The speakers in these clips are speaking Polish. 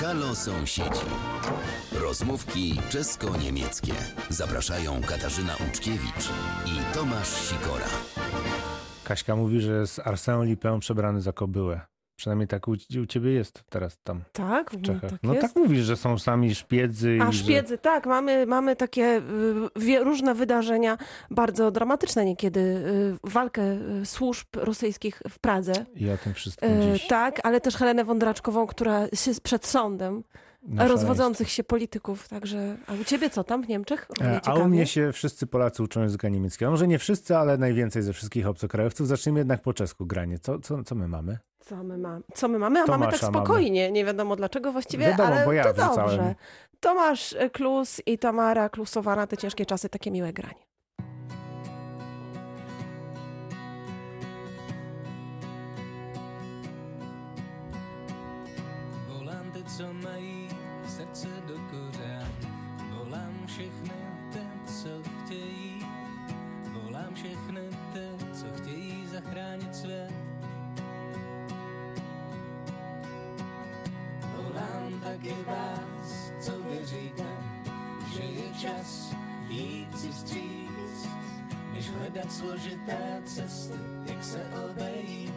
Halo Sąsiedzi. Rozmówki czesko-niemieckie. Zapraszają Katarzyna Uczkiewicz i Tomasz Sikora. Kaśka mówi, że jest Arsène Lupin przebrany za kobyłę. Przynajmniej tak u, u ciebie jest teraz tam Tak, w Czechach. tak no jest. tak mówisz, że są sami szpiedzy. A i że... szpiedzy, tak, mamy, mamy takie y, różne wydarzenia, bardzo dramatyczne niekiedy, y, walkę y, służb rosyjskich w Pradze. I o tym wszystkim E, dziś. tak, ale też Helenę Wądraczkową, która jest przed sądem rozwodzących się polityków. Także, a u ciebie co tam w Niemczech? E, Równie A u ciekawie. mnie się wszyscy Polacy uczą języka niemieckiego. Może nie wszyscy, ale najwięcej ze wszystkich obcokrajowców. Zacznijmy jednak po czesku granie. Co, co, co my mamy? Co my, mamy? Co my mamy? A mamy tak Tomasza mamy. spokojnie. Nie wiadomo dlaczego właściwie, Wiadomo, ale ja to wrzucałem. dobrze. Tomasz Klus i Tamara Klusowa na te ciężkie czasy, takie miłe granie. Volám taky vás, co věříte, že je čas jít si vstříc, než hledat složité cesty, jak se obejít.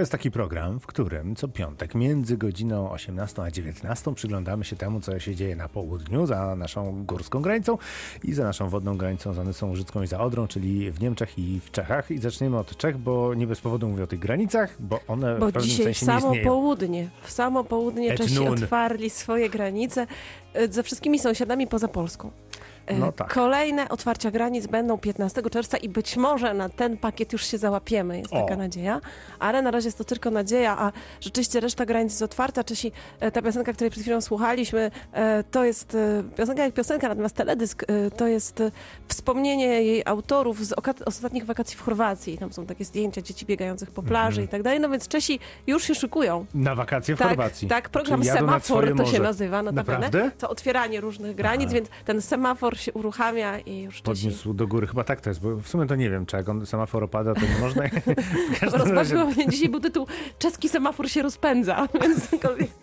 To jest taki program, w którym co piątek między godziną 18 a 19 przyglądamy się temu, co się dzieje na południu, za naszą górską granicą i za naszą wodną granicą, za Nysą Łużycką i za Odrą, czyli w Niemczech i w Czechach. I zaczniemy od Czech, bo nie bez powodu mówię o tych granicach, bo one Bo w pewnym dzisiaj w sensie nie samo istnieją. południe, w samo południe Czesi otwarli swoje granice e, ze wszystkimi sąsiadami poza Polską. E, No tak. Kolejne otwarcia granic będą 15 czerwca i być może na ten pakiet już się załapiemy, jest O. taka nadzieja. Ale na razie jest to tylko nadzieja, a rzeczywiście reszta granic jest otwarta. Czesi, e, ta piosenka, której przed chwilą słuchaliśmy, e, to jest piosenka jak piosenka, natomiast teledysk to jest wspomnienie jej autorów z ostatnich wakacji w Chorwacji. Tam są takie zdjęcia dzieci biegających po plaży Mhm. i tak dalej. No więc Czesi już się szykują. Na wakacje w Tak, Chorwacji. tak, program semafor to się nazywa. notabene. Naprawdę? To otwieranie różnych granic, Aha. więc ten semafor się uruchamia i już Podniósł do góry. Chyba tak to jest, bo w sumie to nie wiem, czy jak on semafor opada, to nie można. każdym razie Rozpaczkowo, dzisiaj był tytuł Czeski semafor się rozpędza, więc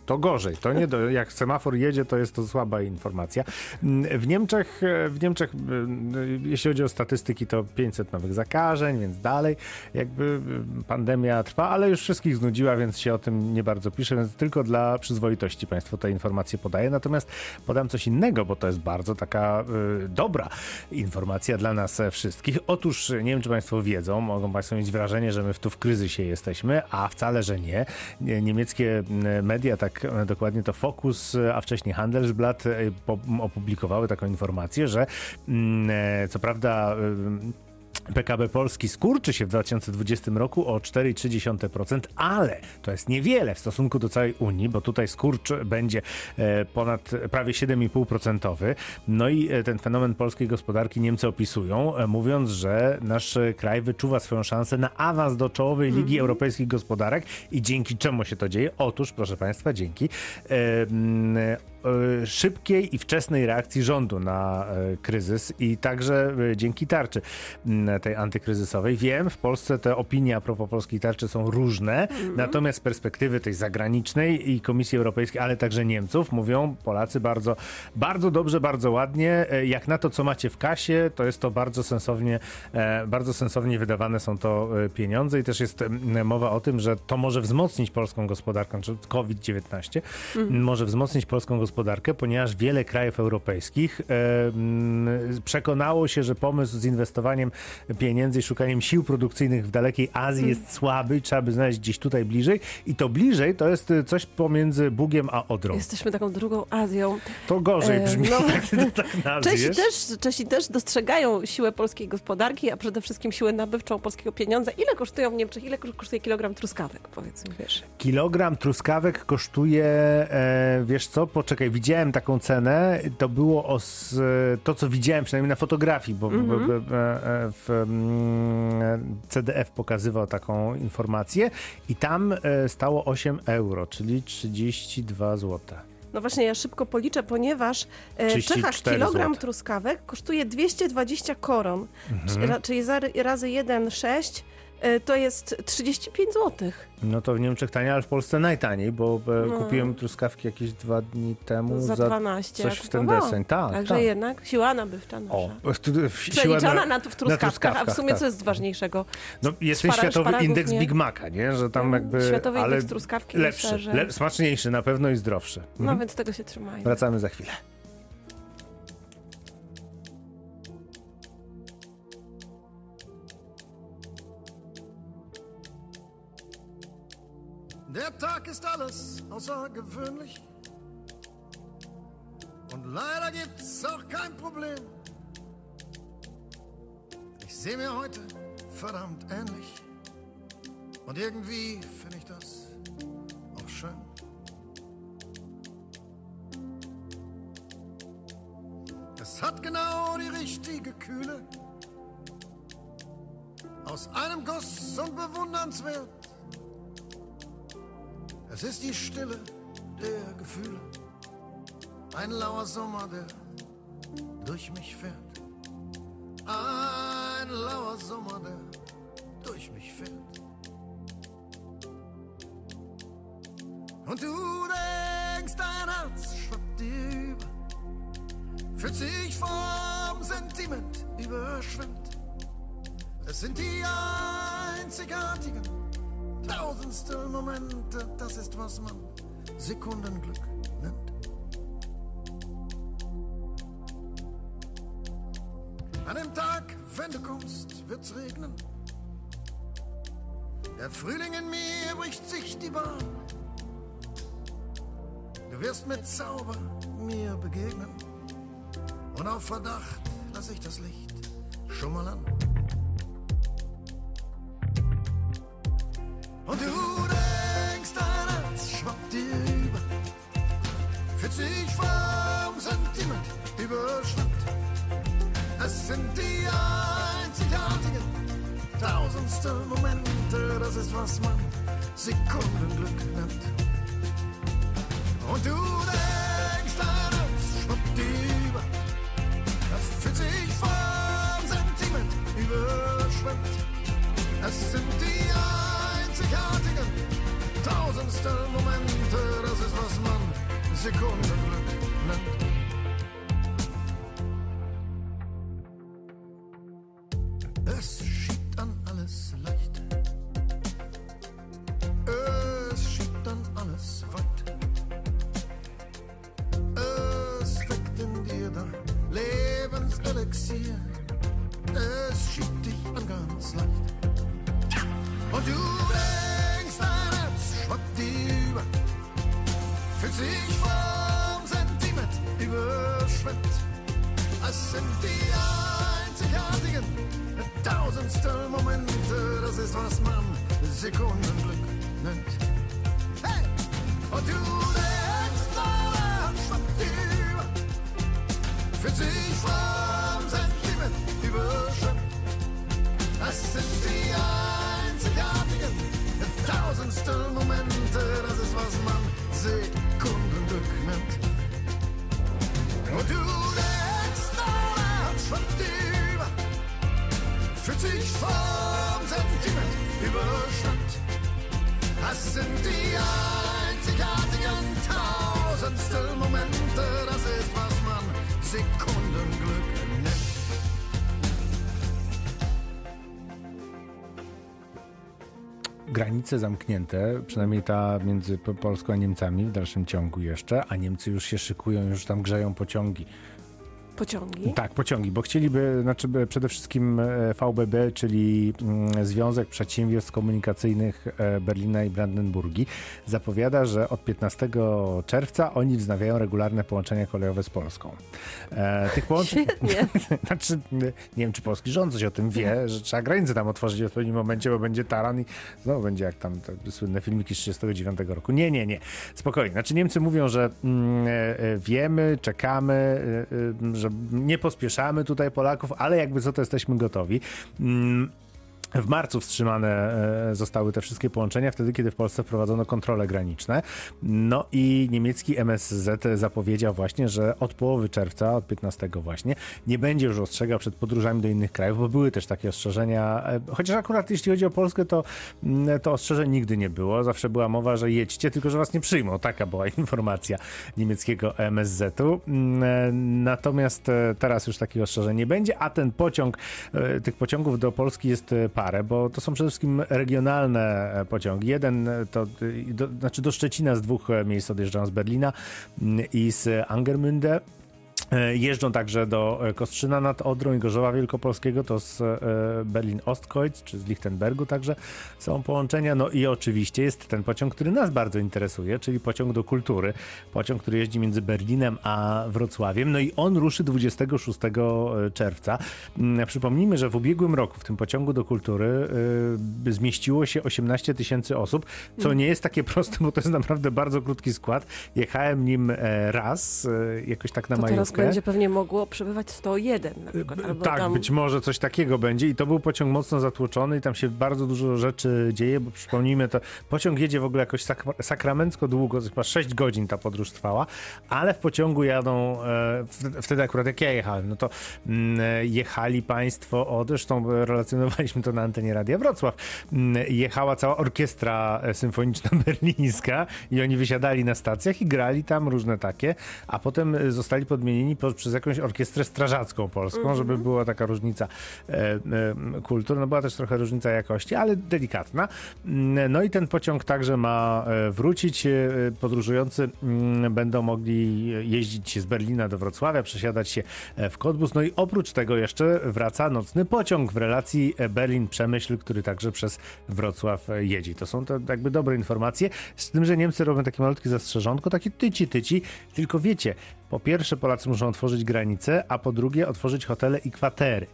To gorzej. To nie do, jak semafor jedzie, to jest to słaba informacja. Mm, W Niemczech, e, w Niemczech, mm, jeśli chodzi o statystyki, to 500 nowych zakażeń, więc dalej jakby pandemia trwa, ale już wszystkich znudziła, więc się o tym nie bardzo pisze, więc tylko dla przyzwoitości Państwu te informacje podaję. Natomiast podam coś innego, bo to jest bardzo taka dobra informacja dla nas wszystkich. Otóż nie wiem, czy Państwo wiedzą, mogą Państwo mieć wrażenie, że my tu w kryzysie jesteśmy, a wcale, że nie. Nie- Niemieckie m, media, tak dokładnie to Focus, a wcześniej Handelsblatt opublikowały taką informację, że mm, e, co prawda. PKB Polski skurczy się w 2020 roku o 4,3%, ale to jest niewiele w stosunku do całej Unii, bo tutaj skurcz będzie e, ponad prawie 7,5%. No i e, ten fenomen polskiej gospodarki Niemcy opisują, e, mówiąc, że nasz kraj wyczuwa swoją szansę na awans do czołowej Ligi Europejskich Gospodarek i dzięki czemu się to dzieje? Otóż, proszę Państwa, dzięki e, szybkiej i wczesnej reakcji rządu na e, kryzys i także e, dzięki tarczy m, tej antykryzysowej. Wiem, w Polsce te opinie a propos polskiej tarczy są różne, natomiast z perspektywy tej zagranicznej i Komisji Europejskiej, ale także Niemców, mówią Polacy bardzo, bardzo dobrze, bardzo ładnie. E, Jak na to, co macie w kasie, to jest to bardzo sensownie, e, bardzo sensownie wydawane są to e, pieniądze i też jest mowa o tym, że to może wzmocnić polską gospodarkę, czy COVID-19 może wzmocnić polską gospodarkę, ponieważ wiele krajów europejskich przekonało się, że pomysł z inwestowaniem pieniędzy i szukaniem sił produkcyjnych w dalekiej Azji jest słaby i trzeba by znaleźć gdzieś tutaj bliżej. I to bliżej to jest e, coś pomiędzy Bugiem a Odrą. Jesteśmy taką drugą Azją. To gorzej E, brzmi, no. to tak Czesi też, Czesi też dostrzegają siłę polskiej gospodarki, a przede wszystkim siłę nabywczą polskiego pieniądza. Ile kosztują w Niemczech? Ile kosztuje kilogram truskawek, powiedzmy, wiesz? Kilogram truskawek kosztuje, e, wiesz co, poczekaj, widziałem taką cenę, to było o s, to, co widziałem przynajmniej na fotografii, bo, bo e, e, w mm, CDF pokazywał taką informację i tam e, stało 8 euro, czyli 32 zł. No właśnie, ja szybko policzę, ponieważ w 34 Czechach kilogram truskawek kosztuje 220 koron, Mhm. Czyli razy 1,6 e, to jest 35 zł. No to w Niemczech taniej, ale w Polsce najtaniej, bo e, No. kupiłem truskawki jakieś dwa dni temu Za 12. coś w ten deseń. Tak, Także tak. jednak siła nabywcza nasza. O, Przeliczana na, w truskawkach, a w truskawkach, sumie tak. co jest ważniejszego? No, jest Szpara- światowy indeks nie? Big Maca, nie? Że tam No, jakby... światowy ale indeks truskawki lepszy, myślę, że- le, smaczniejszy na pewno i zdrowszy. No Mhm. więc tego się trzymajmy. Wracamy za chwilę. Ist alles außergewöhnlich. Und leider gibt's auch kein Problem. Ich sehe mir heute verdammt ähnlich. Und irgendwie finde ich das auch schön. Es hat genau die richtige Kühle. Aus einem Guss und bewundernswert. Es ist die Stille der Gefühle. Ein lauer Sommer, der durch mich fährt. Ein lauer Sommer, der durch mich fährt. Und du denkst, dein Herz schwappt dir über. Fühlt sich vom Sentiment überschwemmt. Es sind die einzigartigen Tausendstel Momente, das ist, was man Sekundenglück nennt. An dem Tag, wenn du kommst, wird's regnen. Der Frühling in mir bricht sich die Bahn. Du wirst mit Zauber mir begegnen. Und auf Verdacht lass ich das Licht schon an. Tausendstel Momente, das ist, was man Sekundenglück nennt. Und du denkst, schwappt dir über. Es fühlt sich vom Sentiment überschwemmt. Es sind die einzigartigen Tausendstel Momente, das ist, was man Sekundenglück nennt. Fühlt sich vom Sentiment überschwemmt. Es sind die einzigartigen Tausend ist, was man Sekundenglück nennt. Hey! Und du denkst, na, schwappt über, fühlt sich vom Sentiment überschwemmt. Das sind die einzigartigen, tausendstel Momente, das ist, was man Sekundenglück nennt. Und du denkst, na, schwappt über, fühlt sich vom Sentiment überschwemmt. Das sind die einzigartigen tausendstel Momente, das ist, was man Sekundenglück granice zamknięte, przynajmniej ta między Po- Polską a Niemcami w dalszym ciągu jeszcze, a Niemcy już się szykują, już tam grzeją pociągi. Pociągi. Tak, pociągi, bo chcieliby, znaczy przede wszystkim e, VBB, czyli mm, Związek Przedsiębiorstw Komunikacyjnych e, Berlina i Brandenburgii, zapowiada, że od 15 czerwca oni wznawiają regularne połączenia kolejowe z Polską. E, tych połączeń... Świetnie. Znaczy, nie wiem, czy polski rząd coś o tym wie, że trzeba granicę tam otworzyć w odpowiednim momencie, bo będzie taran i znowu będzie jak tam te słynne filmiki z 1939 roku. Nie, nie, nie. Spokojnie. Znaczy Niemcy mówią, że mm, wiemy, czekamy, e, e, że nie pospieszamy tutaj Polaków, ale jakby co to jesteśmy gotowi. W marcu wstrzymane e, zostały te wszystkie połączenia, wtedy kiedy w Polsce wprowadzono kontrole graniczne. No i niemiecki MSZ zapowiedział właśnie, że od połowy czerwca, od 15 właśnie, nie będzie już ostrzegał przed podróżami do innych krajów, bo były też takie ostrzeżenia. e, Chociaż akurat jeśli chodzi o Polskę, to, mm, to ostrzeżeń nigdy nie było. Zawsze była mowa, że jedźcie, tylko że was nie przyjmą. Taka była informacja niemieckiego MSZ-u. Mm, e, Natomiast teraz już takich ostrzeżeń nie będzie, a ten pociąg, tych pociągów do Polski jest parę, bo to są przede wszystkim regionalne e, pociągi. Jeden e, to, do, znaczy do Szczecina z dwóch e, miejsc odjeżdżają z Berlina mm, i z Angermünde. E, Jeżdżą także do e, Kostrzyna nad Odrą i Gorzowa Wielkopolskiego, to z e, Berlin-Ostkreuz czy z Lichtenbergu także są połączenia. No i oczywiście jest ten pociąg, który nas bardzo interesuje, czyli pociąg do kultury. Pociąg, który jeździ między Berlinem a Wrocławiem. No i on ruszy 26 czerwca. Mm, Przypomnijmy, że w ubiegłym roku w tym pociągu do kultury zmieściło się 18 tysięcy osób, co nie jest takie proste, bo to jest naprawdę bardzo krótki skład. Jechałem nim raz, jakoś tak na majówkę. Będzie pewnie mogło przebywać 101 na przykład. Albo Tak, tam... być może coś takiego będzie i to był pociąg mocno zatłoczony i tam się bardzo dużo rzeczy dzieje, bo przypomnijmy, to pociąg jedzie w ogóle jakoś sak sakramencko długo, chyba 6 godzin ta podróż trwała, ale w pociągu jadą, e, wtedy akurat jak ja jechałem, no to mm, e, jechali państwo, o, zresztą relacjonowaliśmy to na antenie Radia Wrocław, mm, jechała cała orkiestra e, symfoniczna berlińska i oni wysiadali na stacjach i grali tam różne takie, a potem zostali podmienieni po, przez jakąś orkiestrę strażacką polską, żeby była taka różnica e, e, kultur. No była też trochę różnica jakości, ale delikatna. Mm, No i ten pociąg także ma e, wrócić. E, Podróżujący mm, będą mogli jeździć z Berlina do Wrocławia, przesiadać się w Kodbus. No i oprócz tego jeszcze wraca nocny pociąg w relacji Berlin-Przemyśl, który także przez Wrocław jedzie. To są to jakby dobre informacje. Z tym, że Niemcy robią takie malutkie zastrzeżonko, takie tyci, tyci. Tylko wiecie, po pierwsze Polacy muszą otworzyć granice, a po drugie otworzyć hotele i kwatery.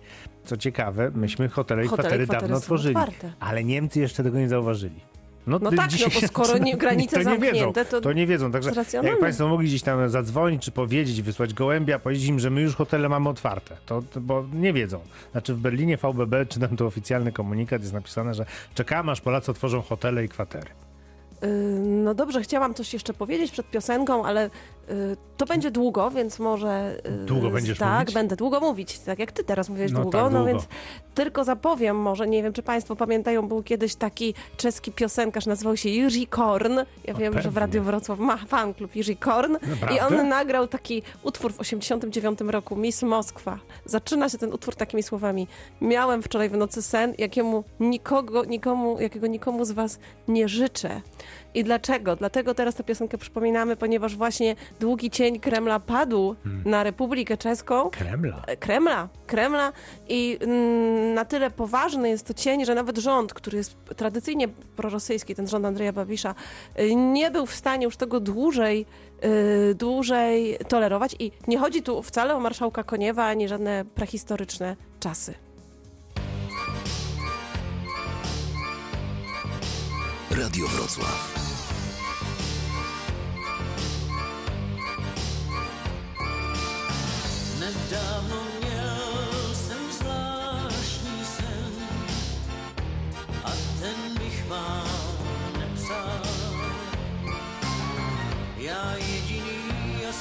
Co ciekawe, myśmy hotele i Hotele i kwatery kwatery dawno otworzyli, otwarte. ale Niemcy jeszcze tego nie zauważyli. No ty tak, no bo skoro nie- granice to nie wiedzą, zamknięte, to- to nie wiedzą. Także jak. Państwo mogli gdzieś tam zadzwonić, czy powiedzieć, wysłać gołębia, powiedzieć im, że my już hotele mamy otwarte, to, to bo nie wiedzą. Znaczy w Berlinie VBB, czy tam to oficjalny komunikat jest napisane, że czekamy, aż Polacy otworzą hotele i kwatery. Y, No dobrze, chciałam coś jeszcze powiedzieć przed piosenką, ale y, to będzie długo, więc może... y, Długo będziesz Tak, mówić? będę długo mówić, tak jak ty teraz mówiłeś No długo, tak, no długo. więc tylko zapowiem może, nie wiem czy państwo pamiętają, był kiedyś taki czeski piosenkarz, nazywał się Jiří Korn. Ja O, wiem, że w pewnie. Radiu Wrocław ma fanklub Jiří Korn i Naprawdę? on nagrał taki utwór w 89 roku, Miss Moskwa. Zaczyna się ten utwór takimi słowami. Miałem wczoraj w nocy sen, jakiemu nikogo, nikomu, jakiego nikomu z was nie życzę. I dlaczego? Dlatego teraz tę piosenkę przypominamy, ponieważ właśnie długi cień Kremla padł na Republikę Czeską. Kremla. E, Kremla, Kremla i mm, na tyle poważny jest to cień, że nawet rząd, który jest tradycyjnie prorosyjski, ten rząd Andrzeja Babisza, y, nie był w stanie już tego dłużej, y, dłużej tolerować i nie chodzi tu wcale o marszałka Koniewa, ani żadne prehistoryczne czasy. Radio Wrocław. Nedávno měl jsem zvláštní sen a ten bych vám nepsal. Já jediný a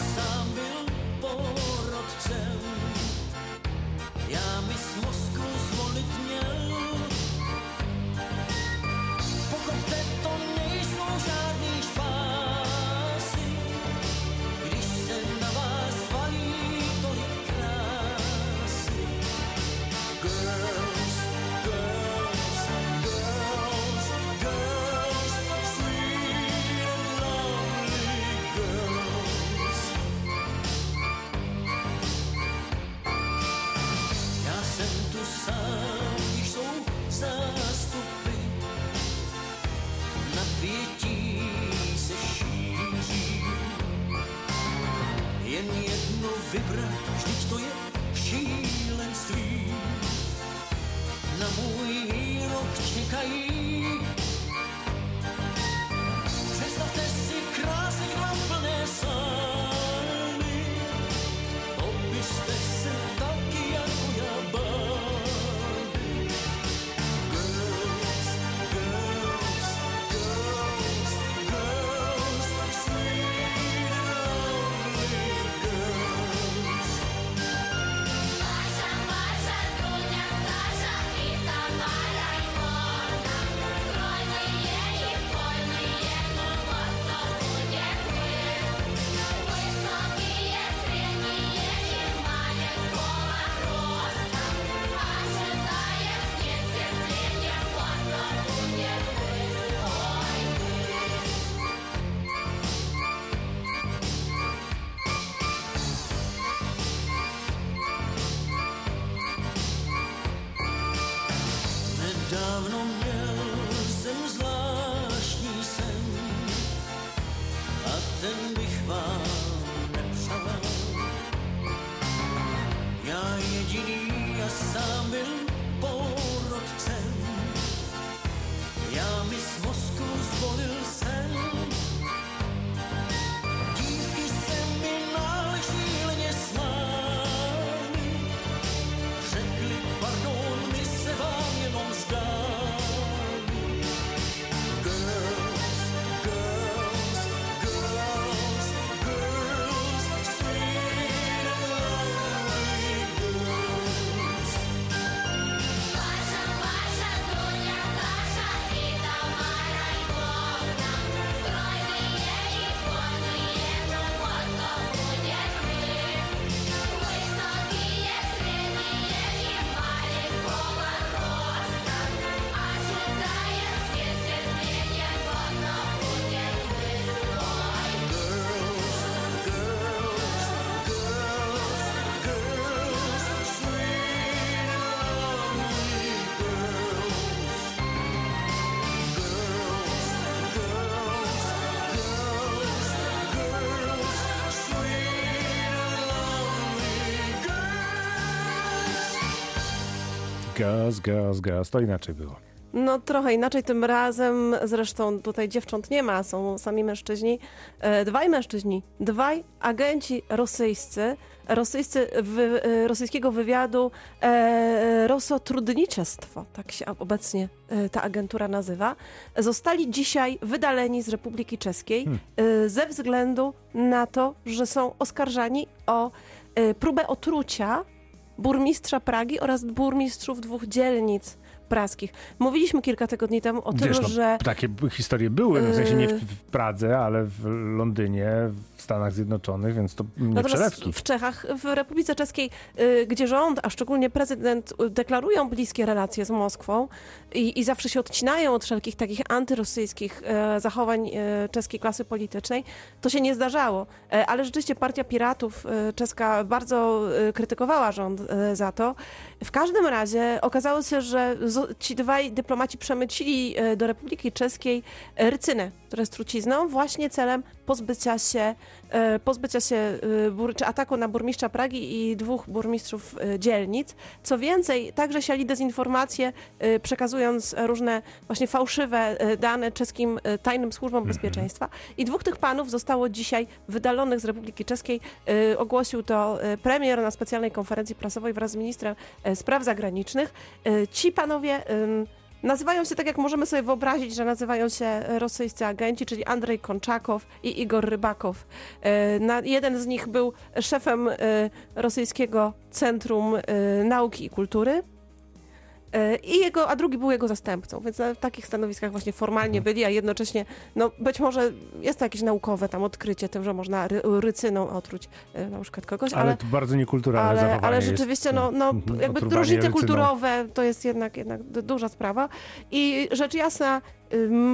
Girls, girls, girls. To inaczej było. No trochę inaczej tym razem, zresztą tutaj dziewcząt nie ma, są sami mężczyźni. E, dwaj mężczyźni, dwaj agenci rosyjscy, rosyjscy wy, e, rosyjskiego wywiadu e, Rosotrudniczestwo, tak się obecnie e, ta agentura nazywa, zostali dzisiaj wydaleni z Republiki Czeskiej e, ze względu na to, że są oskarżani o próbę otrucia burmistrza Pragi oraz burmistrzów dwóch dzielnic praskich. Mówiliśmy kilka tygodni temu o Wiesz, tym, no, że takie historie były, no, w sensie nie w, w Pradze, ale w Londynie, w Stanach Zjednoczonych, więc to nie Natomiast przelewki. w Czechach, w Republice Czeskiej, y, gdzie rząd, a szczególnie prezydent y, deklarują bliskie relacje z Moskwą i, i zawsze się odcinają od wszelkich takich antyrosyjskich e, zachowań czeskiej klasy politycznej, to się nie zdarzało. E, ale rzeczywiście Partia Piratów czeska bardzo krytykowała rząd za to. W każdym razie okazało się, że ci dwaj dyplomaci przemycili do Republiki Czeskiej rycynę, która jest trucizną, właśnie celem pozbycia się, pozbycia się e, czy ataku na burmistrza Pragi i dwóch burmistrzów e, dzielnic. Co więcej, także siali dezinformację, e, przekazując różne właśnie fałszywe e, dane czeskim e, tajnym służbom bezpieczeństwa. I dwóch tych panów zostało dzisiaj wydalonych z Republiki Czeskiej. E, Ogłosił to e, premier na specjalnej konferencji prasowej wraz z ministrem e, spraw zagranicznych. E, Ci panowie nazywają się tak, jak możemy sobie wyobrazić, że nazywają się rosyjscy agenci, czyli Andrzej Konczakow i Igor Rybakow. E, jeden z nich był szefem e, rosyjskiego Centrum e, Nauki i Kultury. E, I jego, a drugi był jego zastępcą, więc na takich stanowiskach właśnie formalnie Mhm. byli, a jednocześnie, no być może jest to jakieś naukowe tam odkrycie tym, że można ry, rycyną otruć e, na przykład kogoś, Ale ale, to bardzo niekulturalne ale, zachowanie ale jest, rzeczywiście, no, no mhm, jakby różnice rycyną. kulturowe to jest jednak, jednak du- duża sprawa. I rzecz jasna,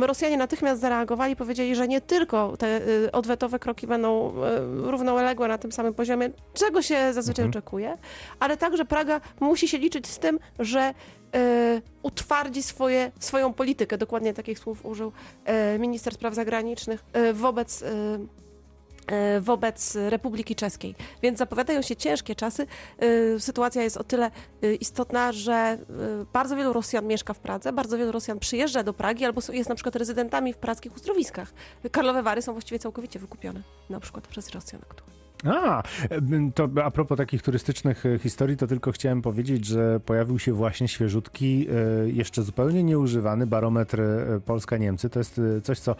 Rosjanie natychmiast zareagowali, powiedzieli, że nie tylko te y, odwetowe kroki będą y, równoległe na tym samym poziomie, czego się zazwyczaj Mhm. oczekuje, ale także Praga musi się liczyć z tym, że y, utwardzi swoje, swoją politykę. Dokładnie takich słów użył y, minister spraw zagranicznych y, wobec. Y, wobec Republiki Czeskiej. Więc zapowiadają się ciężkie czasy. Y, Sytuacja jest o tyle y, istotna, że bardzo wielu Rosjan mieszka w Pradze, bardzo wielu Rosjan przyjeżdża do Pragi albo jest na przykład rezydentami w praskich uzdrowiskach. Karlowe Wary są właściwie całkowicie wykupione, na przykład przez Rosjan aktualnie. A, to a propos takich turystycznych e, historii, to tylko chciałem powiedzieć, że pojawił się właśnie świeżutki, e, jeszcze zupełnie nieużywany barometr e, Polska-Niemcy. To jest coś, co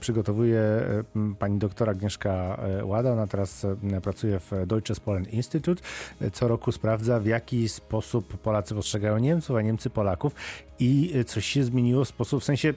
przygotowuje pani doktor Agnieszka Łada. Ona teraz pracuje w Deutsches Polen Institute. Co roku sprawdza, w jaki sposób Polacy postrzegają Niemców, a Niemcy Polaków. I coś się zmieniło w sposób, w sensie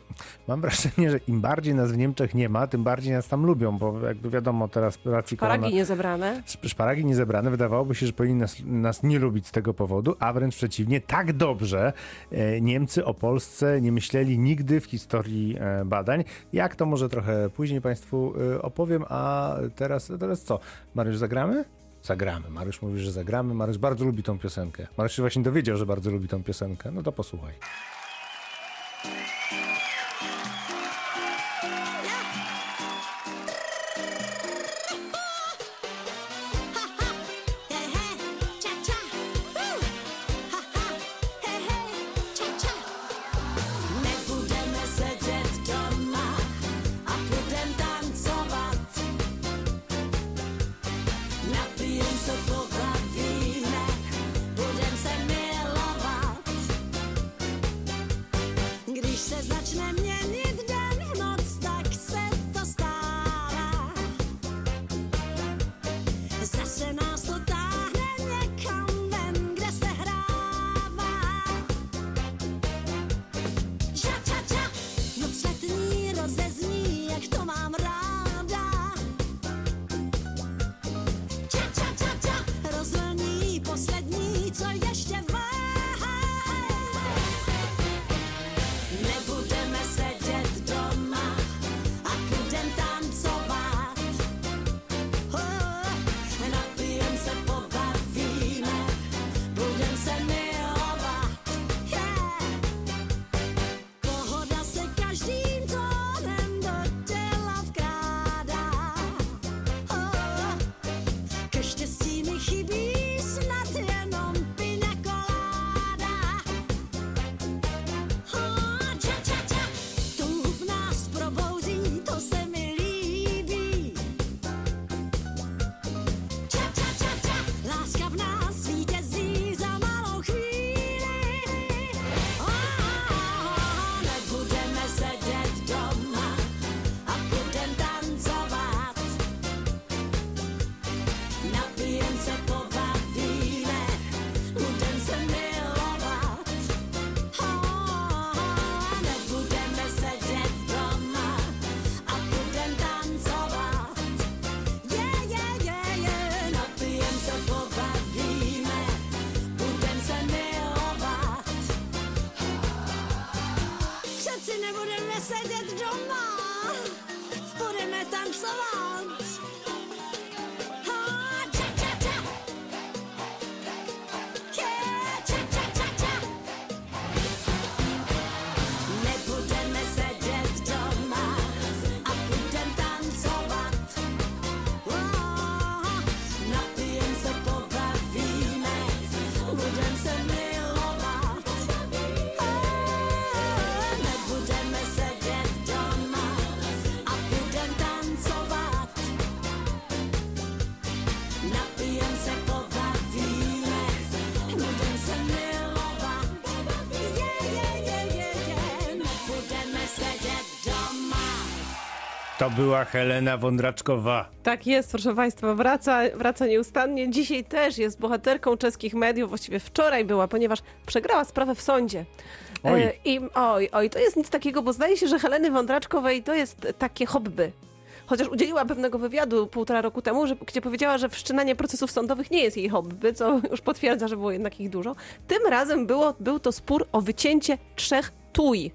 mam wrażenie, że im bardziej nas w Niemczech nie ma, tym bardziej nas tam lubią, bo jakby wiadomo, teraz raczej korona- niezebrane. Szp- Szparagi niezebrane. Wydawałoby się, że powinni nas, nas nie lubić z tego powodu, a wręcz przeciwnie, tak dobrze e, Niemcy o Polsce nie myśleli nigdy w historii e, badań. Jak to może trochę później Państwu e, opowiem, a teraz, teraz co? Mariusz, zagramy? Zagramy. Mariusz mówi, że zagramy. Mariusz bardzo lubi tą piosenkę. Mariusz się właśnie dowiedział, że bardzo lubi tą piosenkę. No to posłuchaj. To była Helena Wądraczkowa. Tak jest, proszę Państwa, wraca, wraca nieustannie. Dzisiaj też jest bohaterką czeskich mediów, właściwie wczoraj była, ponieważ przegrała sprawę w sądzie. Oj. E, I oj, oj, to jest nic takiego, bo zdaje się, że Heleny Wądraczkowej to jest takie hobby. Chociaż udzieliła pewnego wywiadu półtora roku temu, że, gdzie powiedziała, że wszczynanie procesów sądowych nie jest jej hobby, co już potwierdza, że było jednak ich dużo. Tym razem było, był to spór o wycięcie trzech tuj,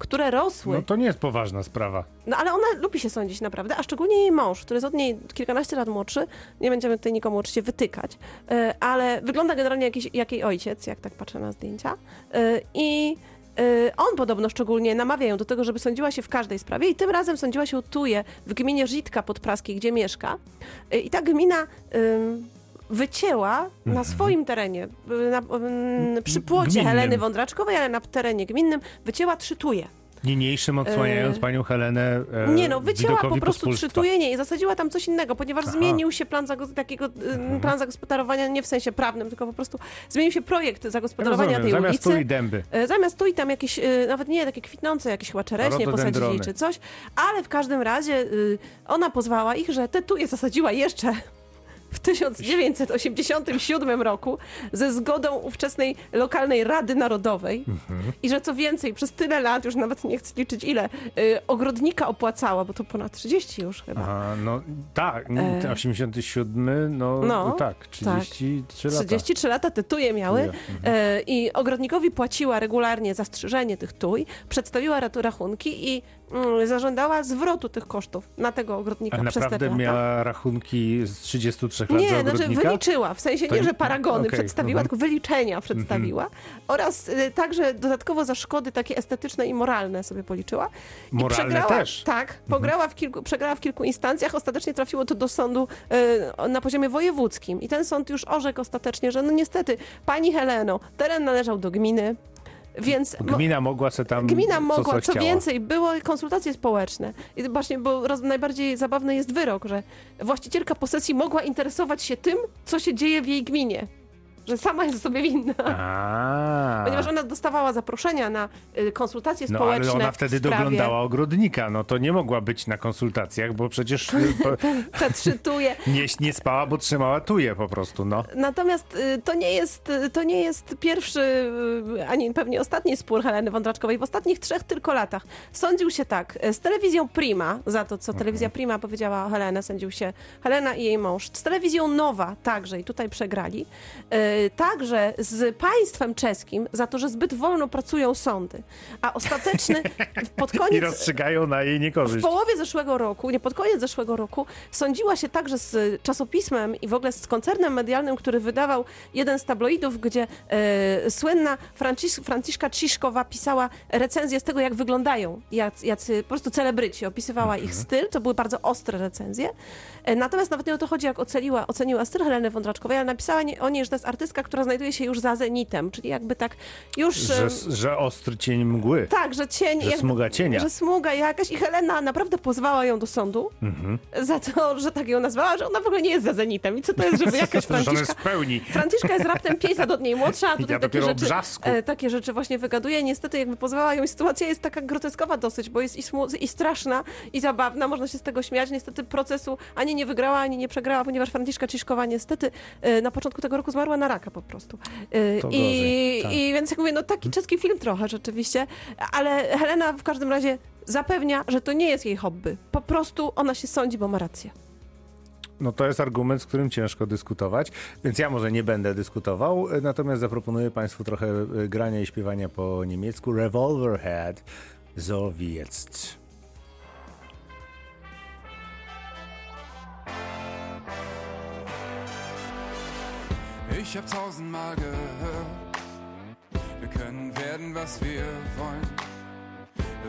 które rosły. No to nie jest poważna sprawa. No ale ona lubi się sądzić naprawdę, a szczególnie jej mąż, który jest od niej kilkanaście lat młodszy. Nie będziemy tutaj nikomu oczywiście wytykać, e, ale wygląda generalnie jakiś, jak jej ojciec, jak tak patrzę na zdjęcia. E, I e, on podobno szczególnie namawia ją do tego, żeby sądziła się w każdej sprawie i tym razem sądziła się Tuje w gminie Żytka pod Praskiej, gdzie mieszka. I ta gmina... ym, Wycięła na swoim terenie, na, ym, przy płocie Gminnym. Heleny Wądraczkowej, ale na terenie gminnym, wycięła trzy tuje. Niniejszym odsłaniając E, panią Helenę e, Nie no, wycięła po prostu pospólstwa. przytujenie i zasadziła tam coś innego, ponieważ Aha. Mhm. zmienił się plan, zago- takiego, y, plan zagospodarowania nie w sensie prawnym, tylko po prostu zmienił się projekt zagospodarowania Rozumiem, tej zamiast ulicy. tu i dęby. E, Zamiast tu i tam jakieś, e, nawet nie takie kwitnące, jakieś chyba czereśnie Rododendrony. posadzili czy coś, ale w każdym razie y, ona pozwała ich, że te tuje zasadziła jeszcze w 1987 roku ze zgodą ówczesnej lokalnej Rady Narodowej Mhm. i że co więcej, przez tyle lat, już nawet nie chcę liczyć ile, y, ogrodnika opłacała, bo to ponad 30 już chyba. Aha, no tak, E. 87, no, No, tak, 33 lata. 33 lata te tuje miały Tuje, e, i ogrodnikowi płaciła regularnie za strzyżenie tych tuj, przedstawiła rachunki i zażądała zwrotu tych kosztów na tego ogrodnika A przez naprawdę miała rachunki z 33 lat Nie, znaczy wyliczyła, w sensie To nie, że paragony okej, przedstawiła, mhm. tylko wyliczenia przedstawiła oraz y, także dodatkowo za szkody takie estetyczne i moralne sobie policzyła. I Moralne przegrała, też. Mhm. Tak, pograła w kilku, przegrała w kilku instancjach, ostatecznie trafiło to do sądu y, na poziomie wojewódzkim i ten sąd już orzekł ostatecznie, że no niestety, pani Heleno, teren należał do gminy, więc... Gmina mogła se tam Gmina co, mogła, co co więcej, były konsultacje społeczne. I właśnie, bo roz, najbardziej zabawny jest wyrok, że właścicielka posesji mogła interesować się tym, co się dzieje w jej gminie. Że sama jest sobie winna. A, Ponieważ ona dostawała zaproszenia na y, konsultacje no społeczne. ale ona wtedy sprawie. doglądała ogrodnika, no to nie mogła być na konsultacjach, bo przecież y, Te trzy tuje. nie, nie spała, bo trzymała tuje po prostu, no. Natomiast y, to nie jest, to nie jest pierwszy, ani pewnie ostatni spór Heleny Wądraczkowej. W ostatnich trzech tylko latach sądził się tak z telewizją Prima, za to, co telewizja Prima powiedziała o Helenę, sądził się Helena i jej mąż. Z telewizją Nowa także i tutaj przegrali. Y, Także z państwem czeskim za to, że zbyt wolno pracują sądy. A ostateczny pod I koniec... rozstrzygają na jej W niekorzyść. połowie zeszłego roku, nie pod koniec zeszłego roku, sądziła się także z czasopismem i w ogóle z koncernem medialnym, który wydawał jeden z tabloidów, gdzie e, słynna Francis, Franciszka Ciszkowa pisała recenzję z tego, jak wyglądają jacy, jacy po prostu celebryci. Opisywała ich styl, to były bardzo ostre recenzje. E, natomiast nawet nie o to chodzi, jak oceniła, oceniła styl Heleny Wądraczkowej, ale napisała nie- o niej, że to jest która znajduje się już za zenitem, czyli jakby tak już... Że, że ostry cień mgły. tak, że cień. Że smuga cienia. Że smuga jakaś. I Helena naprawdę pozwała ją do sądu Mhm. za to, że tak ją nazwała, że ona w ogóle nie jest za zenitem. I co to jest, żeby jakaś Franciszka. w pełni. Franciszka jest raptem 5 lat od niej młodsza, a tutaj Ja takie rzeczy, brzasku. e, takie rzeczy właśnie wygaduje. Niestety jakby pozwała ją i sytuacja jest taka groteskowa dosyć, bo jest i, i straszna, i zabawna, można się z tego śmiać. Niestety procesu ani nie wygrała, ani nie przegrała, ponieważ Franciszka Ciszkowa niestety e, na początku tego roku zmarła na raka po prostu. I, gorzej, tak. I więc jak mówię, no taki czeski film trochę rzeczywiście, ale Helena w każdym razie zapewnia, że to nie jest jej hobby. Po prostu ona się sądzi, bo ma rację. No to jest argument, z którym ciężko dyskutować, więc ja może nie będę dyskutował, natomiast zaproponuję Państwu trochę e, grania i śpiewania po niemiecku. Revolverhead, so wie jetzt. Ich hab tausendmal gehört, wir können werden, was wir wollen.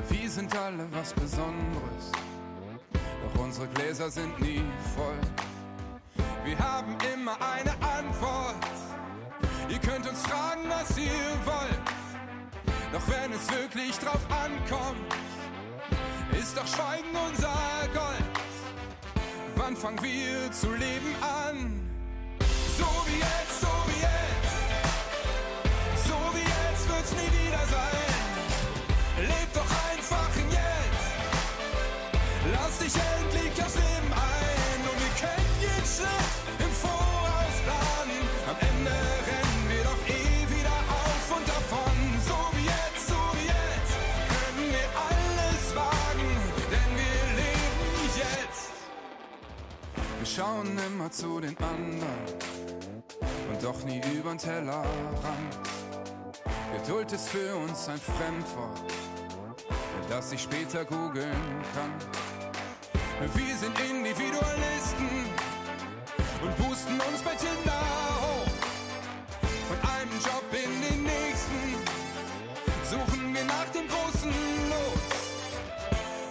Wir sind alle was Besonderes, doch unsere Gläser sind nie voll. Wir haben immer eine Antwort. Ihr könnt uns fragen, was ihr wollt. Doch wenn es wirklich drauf ankommt, ist doch Schweigen unser Gold. Wann fangen wir zu leben an? So wie jetzt, schauen immer zu den anderen und doch nie übern Tellerrand. Geduld ist für uns ein Fremdwort, das ich später googeln kann. Wir sind Individualisten und boosten uns bei Tinder hoch. Von einem Job in den nächsten suchen wir nach dem großen Los.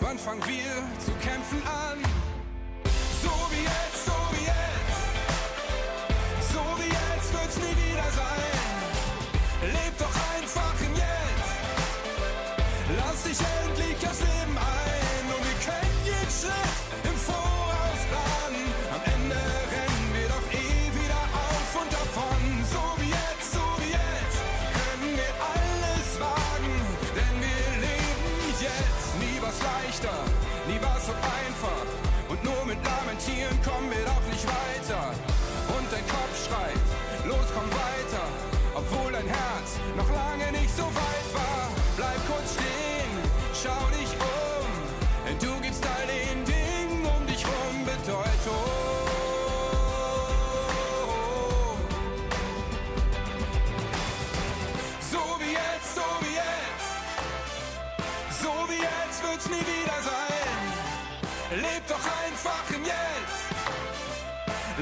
Wann fangen wir zu kämpfen an? Mit Lamentieren kommen wir doch nicht weiter. Und dein Kopf schreit, los komm weiter. Obwohl dein Herz noch lange nicht so weit war. Bleib kurz stehen, schau dich um. Doch einfach im Jetzt.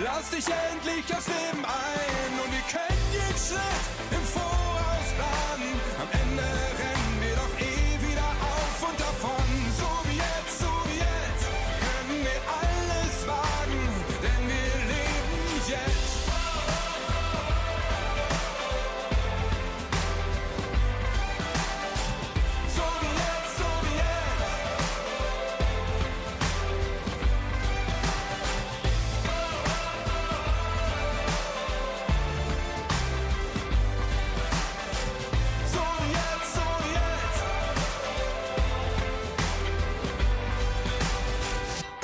Lass dich endlich aufs Leben ein. Und wir können jeden Schritt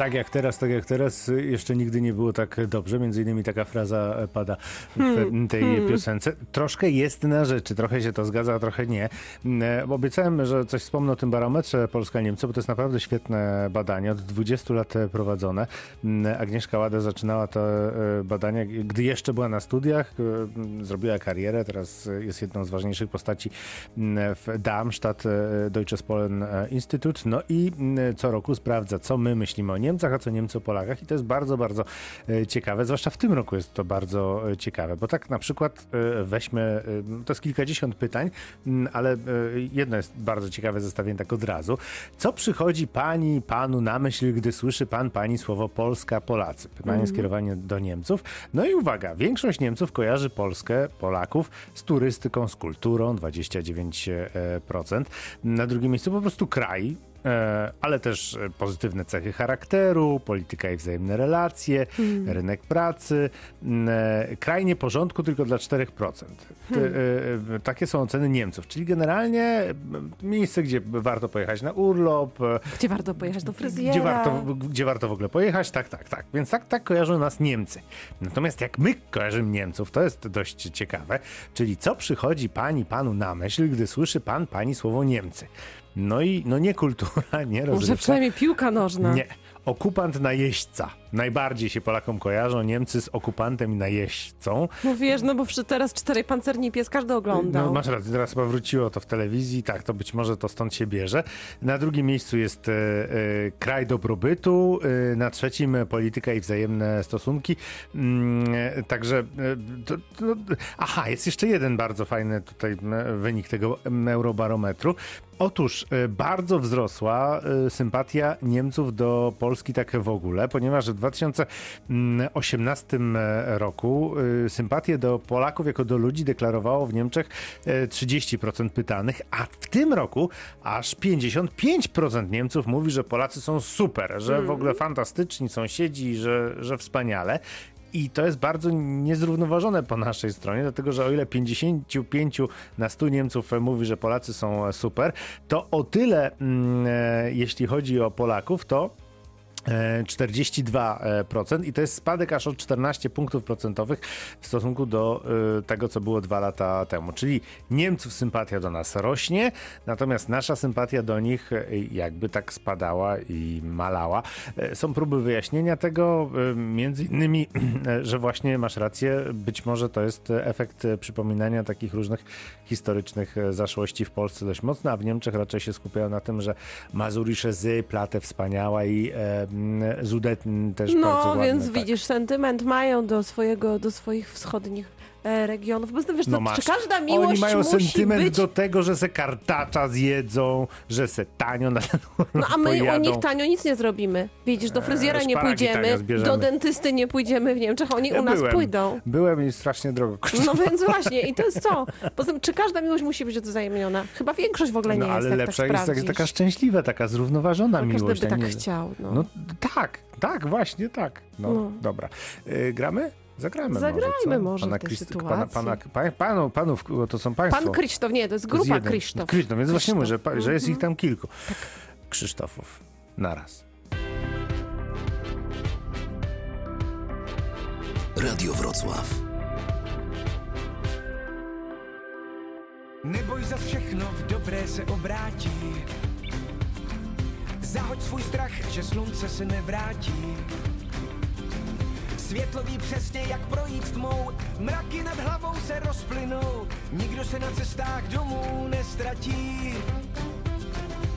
Tak jak teraz, tak jak teraz, jeszcze nigdy nie było tak dobrze. Między innymi taka fraza e, pada w Hmm, tej piosence. Troszkę jest na rzeczy, trochę się to zgadza, a trochę nie. Mm, e, Obiecałem, że coś wspomnę o tym barometrze Polska-Niemcy, bo to jest naprawdę świetne badanie, od 20 lat e, prowadzone. Mm, Agnieszka Łada zaczynała to badanie, gdy jeszcze była na studiach, e, m, zrobiła karierę, teraz jest jedną z ważniejszych postaci mm, w Darmstadt Deutsches Polen Institute. No i mm, co roku sprawdza, co my myślimy o Niemcach, a co Niemcy o Polakach i to jest bardzo, bardzo e, ciekawe, zwłaszcza w tym roku jest to bardzo e, ciekawe, bo tak na przykład e, weźmy, to jest kilkadziesiąt pytań, mm, ale jedno jest bardzo ciekawe zestawienie tak od razu. Co przychodzi pani, panu na myśl, gdy słyszy pan, pani słowo Polska, Polacy? Pytanie skierowane do Niemców. No i uwaga, większość Niemców kojarzy Polskę, Polaków z turystyką, z kulturą, 29%. Na drugim miejscu po prostu kraj, ale też e, pozytywne cechy charakteru, polityka i wzajemne relacje, rynek pracy. e, Kraj nie porządku tylko dla 4%. Te, e, e, Takie są oceny Niemców, czyli generalnie e, miejsce, gdzie warto pojechać na urlop, e, Gdzie warto pojechać do fryzjera? gdzie warto, gdzie warto w ogóle pojechać, tak, tak, tak. Więc tak, tak kojarzą nas Niemcy. Natomiast jak my kojarzymy Niemców, to jest dość ciekawe. Czyli co przychodzi pani, panu na myśl, gdy słyszy pan, pani słowo Niemcy? No i no nie kultura, nie Może rozrywka. przynajmniej piłka nożna. Nie. Okupant najeźdźca. Najbardziej się Polakom kojarzą Niemcy z okupantem i najeźdźcą. No wiesz, no bo teraz cztery pancerni pies każdy oglądał. No, masz rację, teraz chyba wróciło to w telewizji, tak, to być może to stąd się bierze. Na drugim miejscu jest e, e, kraj dobrobytu, e, na trzecim polityka i wzajemne stosunki. Mm, e, także, e, to, to, aha, jest jeszcze jeden bardzo fajny tutaj wynik tego eurobarometru. Otóż e, bardzo wzrosła sympatia Niemców do Polski tak w ogóle, ponieważ w 2018 roku e, sympatię do Polaków jako do ludzi deklarowało w Niemczech e, 30% pytanych, a w tym roku aż 55% Niemców mówi, że Polacy są super, że w ogóle fantastyczni sąsiedzi, że, że wspaniale. I to jest bardzo niezrównoważone po naszej stronie, dlatego że o ile 55 na 100 Niemców mówi, że Polacy są super, to o tyle, mm, e, jeśli chodzi o Polaków, to E, 42% i to jest spadek aż o 14 punktów procentowych w stosunku do e, tego, co było dwa lata temu. Czyli Niemców sympatia do nas rośnie, natomiast nasza sympatia do nich e, jakby tak spadała i malała. E, Są próby wyjaśnienia tego, między innymi, że właśnie masz rację, być może to jest efekt przypominania takich różnych historycznych zaszłości w Polsce dość mocno, a w Niemczech raczej się skupiają na tym, że Mazurische Z, Platę wspaniała i Zudet też no, bardzo No, więc tak. widzisz, tak. sentyment mają do, swojego, do swoich wschodnich regionów. Bo wiesz, No to, czy każda miłość Oni mają musi sentyment być... do tego, że se kartacza zjedzą, że se tanio na ten No a my pojadą. u nich tanio nic nie zrobimy. Widzisz, do fryzjera Eee, nie pójdziemy, do dentysty nie pójdziemy w Niemczech, oni Ja u nas byłem. pójdą. Byłem i strasznie drogo kosztowało. No więc właśnie, i to jest to. Poza tym, czy każda miłość musi być wzajemniona? Chyba większość w ogóle nie No, jest, ale jak lepsza tak jest tak, sprawdzisz. taka szczęśliwa, taka zrównoważona No, każdy miłość. by a tak nie- chciał. No. No tak, tak, właśnie tak. No, No. dobra. Y, gramy? Zagramy Zagrajmy może, co? może w tej Christ- sytuacji. Pana, pana, pa, panu, panów, to są państwo. Pan Krzysztof, nie, to jest To jest grupa jeden. Krzysztof. Krzysztof, więc właśnie mówię, że, że jest ich Mhm. tam kilku. Krzysztofów. Naraz. Radio Wrocław. Neboj za všechno v dobré se obrátí. Zahoď svůj strach, že slunce se nevrátí. Světlo ví přesně, jak projít tmou, mraky nad hlavou se rozplynou, nikdo se na cestách domů nestratí.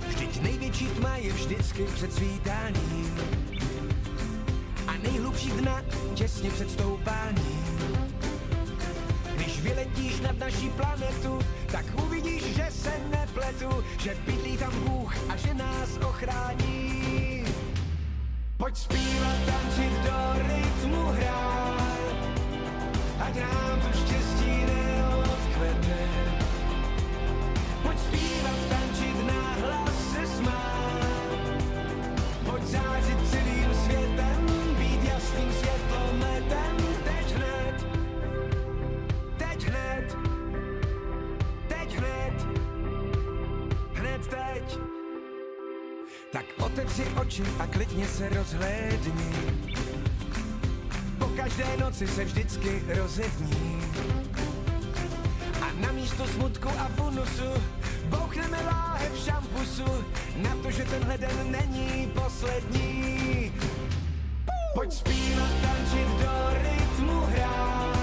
Vždyť největší tma je vždycky před svítáním a nejhlubší dna těsně před stoupáním. Když vyletíš nad naší planetu, tak uvidíš, že se nepletu, že bydlí tam Bůh a že nás ochrání. Pojď zpívat, tančit do rytmu hrát, ať nám otevři oči a klidně se rozhlédni. Po každé noci se vždycky rozední. A na místo smutku a funusu bouchneme láhev šampusu na to, že tenhle den není poslední. Pojď zpívat, tančit do rytmu hrát,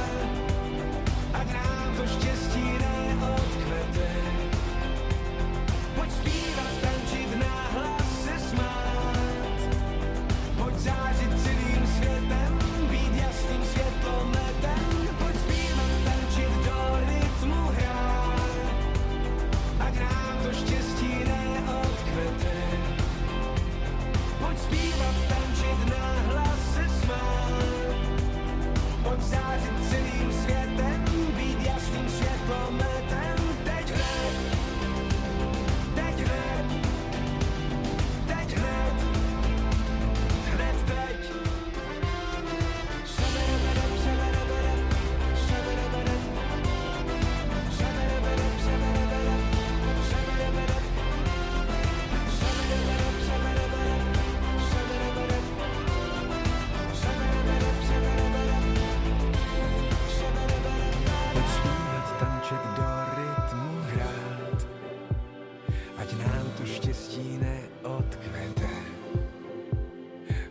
ať nám to štěstí štěstí neodkvete.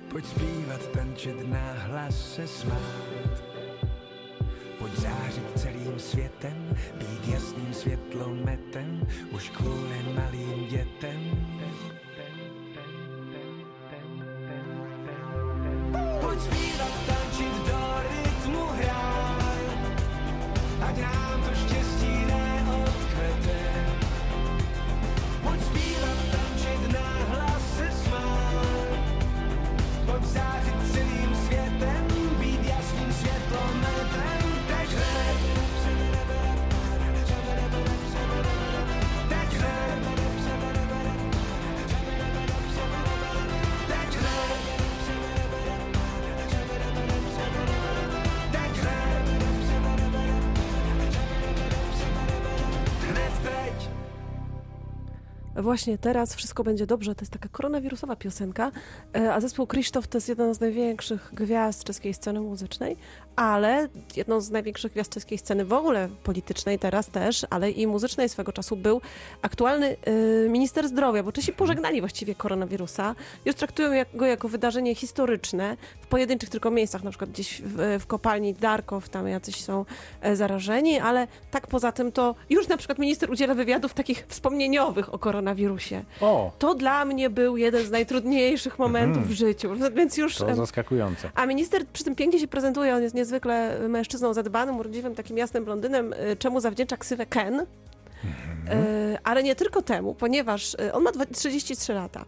Pojď zpívat, tančit na hlas se smát. Pojď zářit celým světem, být jasným světlometem, už kvůli malým dětem. Właśnie teraz wszystko będzie dobrze. To jest taka koronawirusowa piosenka, e, a zespół Krzysztof to jest jedna z największych gwiazd czeskiej sceny muzycznej, ale jedną z największych gwiazd czeskiej sceny w ogóle politycznej teraz też, ale i muzycznej swego czasu był aktualny e, minister zdrowia, bo Czesi pożegnali właściwie koronawirusa. Już traktują go jako wydarzenie historyczne w pojedynczych tylko miejscach, na przykład gdzieś w, w kopalni Darkow, tam jacyś są e, zarażeni, ale tak poza tym to już na przykład minister udziela wywiadów takich wspomnieniowych o koronawirusie. O, To dla mnie był jeden z najtrudniejszych momentów w życiu, więc już... Mhm. to zaskakujące. a minister przy tym pięknie się prezentuje, on jest niezwykle mężczyzną zadbanym, urodziwym, takim jasnym blondynem, y, czemu zawdzięcza ksywę Ken. Mhm. Y, Ale nie tylko temu, ponieważ on ma dwa- 33 lata.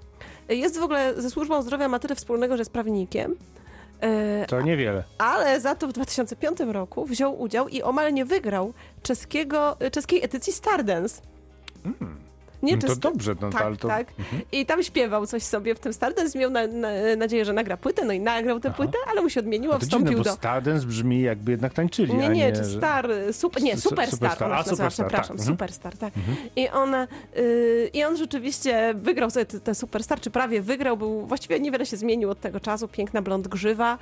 Jest w ogóle ze służbą zdrowia ma tyle wspólnego, że jest prawnikiem. Y, To niewiele. ale za to w 2005 roku wziął udział i omal nie wygrał czeskiego, czeskiej edycji Stardance. Nie, Mm, to dobrze, no, tak, ale to- tak. I tam śpiewał coś sobie w tym Stardance, miał na, na, nadzieję, że nagra płytę, no i nagrał tę płytę, ale mu się odmieniło, No to dziwne, wstąpił bo do... Stardance brzmi jakby jednak tańczyli, Nie, nie, nie... czy Star, super, nie, Su- Superstar, Superstar. A, nazywa, Superstar, przepraszam, tak. Mhm. Superstar, tak. I, on, y, I on rzeczywiście wygrał sobie te Superstar, czy prawie wygrał, był, właściwie niewiele się zmienił od tego czasu, piękna blond grzywa.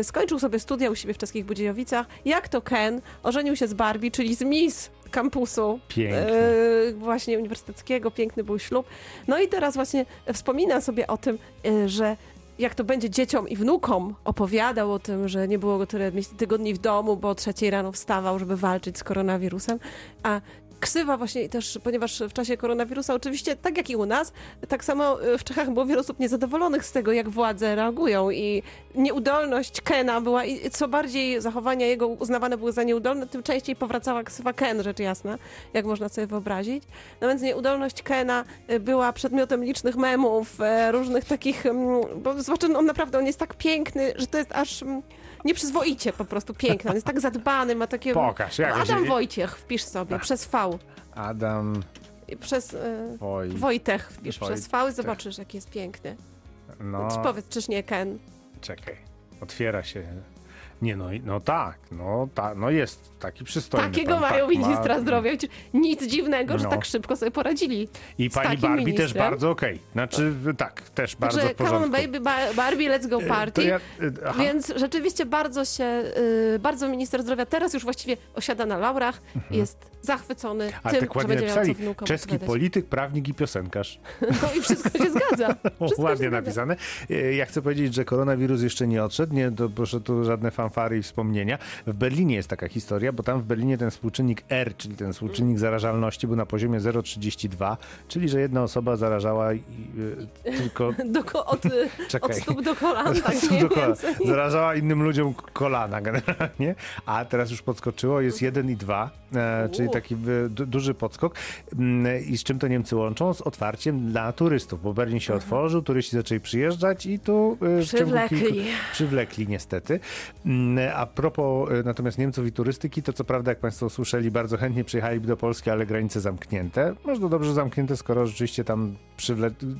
Y, skończył sobie studia u siebie w czeskich Budziejowicach. Jak to Ken ożenił się z Barbie, czyli z Miss kampusu y, właśnie uniwersyteckiego, piękny był ślub. No i teraz właśnie wspomina sobie o tym, y, że jak to będzie dzieciom i wnukom opowiadał o tym, że nie było go tyle tygodni w domu, bo o trzeciej rano wstawał, żeby walczyć z koronawirusem, a ksywa właśnie też, ponieważ w czasie koronawirusa oczywiście, tak jak i u nas, tak samo y, w Czechach było wiele osób niezadowolonych z tego, jak władze reagują i nieudolność Kena była, i co bardziej zachowania jego uznawane były za nieudolne, tym częściej powracała ksywa Ken, rzecz jasna, jak można sobie wyobrazić. No więc nieudolność Kena y, była przedmiotem licznych memów, e, różnych takich, mm, bo zwłaszcza on naprawdę, on jest tak piękny, że to jest aż mm, nieprzyzwoicie po prostu piękny. On jest tak zadbany, ma takie... Pokaż, jak No, Adam się- Wojciech, wpisz sobie, przez V. Adam Przez e, Woj... Wojtech wpisz Wojtek. przez V i zobaczysz, jaki jest piękny. No, Czy Powiedz, czyż nie Ken? czekaj. Otwiera się. Nie, no, no tak, no, ta, no jest taki przystojny. Takiego pan, mają tak, ma- ministra zdrowia. Wiecie, Nic dziwnego, że No. tak szybko sobie poradzili. I pani Barbie też ministrem. bardzo okej. Znaczy, tak, też bardzo w porządku. come on baby, ba- Barbie, let's go E, party. Ja, e, Więc rzeczywiście bardzo się, y, bardzo minister zdrowia teraz już właściwie osiada na laurach, jest zachwycony Mhm. a tym, tak że ładnie napisali. wnukom Czeski opowiadać. polityk, prawnik i piosenkarz. No i wszystko się zgadza. Wszystko się Ładnie zgadza. napisane. E, Ja chcę powiedzieć, że koronawirus jeszcze nie odszedł. Nie, to proszę tu żadne fanfary i wspomnienia. W Berlinie jest taka historia, bo tam w Berlinie ten współczynnik R, czyli ten współczynnik zarażalności był na poziomie 0,32, czyli że jedna osoba zarażała i, e, tylko Do, od, Czekaj. od stóp do kolan, tak mniej do kolana. Zarażała innym ludziom kolana generalnie, a teraz już podskoczyło, jest 1 i 2, e, czyli taki du, duży podskok. Mm, I z czym to Niemcy łączą? Z otwarciem dla turystów, bo Berlin się otworzył, turyści zaczęli przyjeżdżać i tu e, Przywlekli. kilku- przywlekli niestety. A propos e, natomiast Niemców i turystyki, to co prawda, jak Państwo słyszeli, bardzo chętnie przyjechaliby do Polski, ale granice zamknięte. Może dobrze zamknięte, skoro rzeczywiście tam przywlekli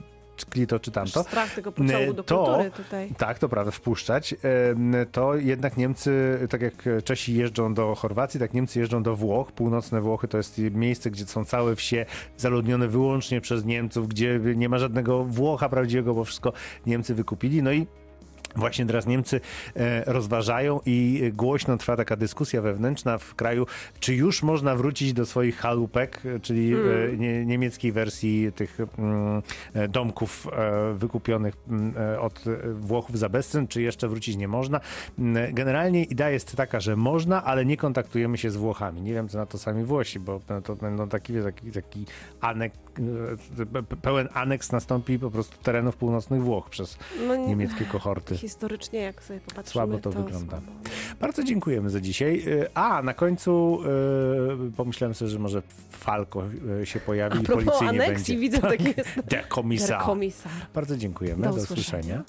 to czy tamto. Strach tego pociągu do To- tutaj. Tak, to prawda, wpuszczać. To jednak Niemcy, tak jak Czesi jeżdżą do Chorwacji, tak Niemcy jeżdżą do Włoch. Północne Włochy to jest miejsce, gdzie są całe wsie zaludnione wyłącznie przez Niemców, gdzie nie ma żadnego Włocha prawdziwego, bo wszystko Niemcy wykupili. No i Właśnie teraz Niemcy e, rozważają i głośno trwa taka dyskusja wewnętrzna w kraju, czy już można wrócić do swoich chalupek, e, czyli e, nie, niemieckiej wersji tych mm, e, domków wykupionych mm, od Włochów za bezcen, czy jeszcze wrócić nie można. Mm, Generalnie idea jest taka, że można, ale nie kontaktujemy się z Włochami. Nie wiem, co na to sami Włosi, bo to będą taki, taki, taki anek, pełen aneks nastąpi po prostu terenów północnych Włoch przez No, nie- niemieckie kohorty. Historycznie, jak sobie popatrzymy, Słabo to wygląda. Słabo. Bardzo dziękujemy za dzisiaj. Y, A, na końcu y, pomyślałem sobie, że może Falko się pojawi A i policyjnie aneksji, będzie. widzę taki jest Der komisarz. Bardzo dziękujemy. Do Do, usłyszenia. usłyszenia.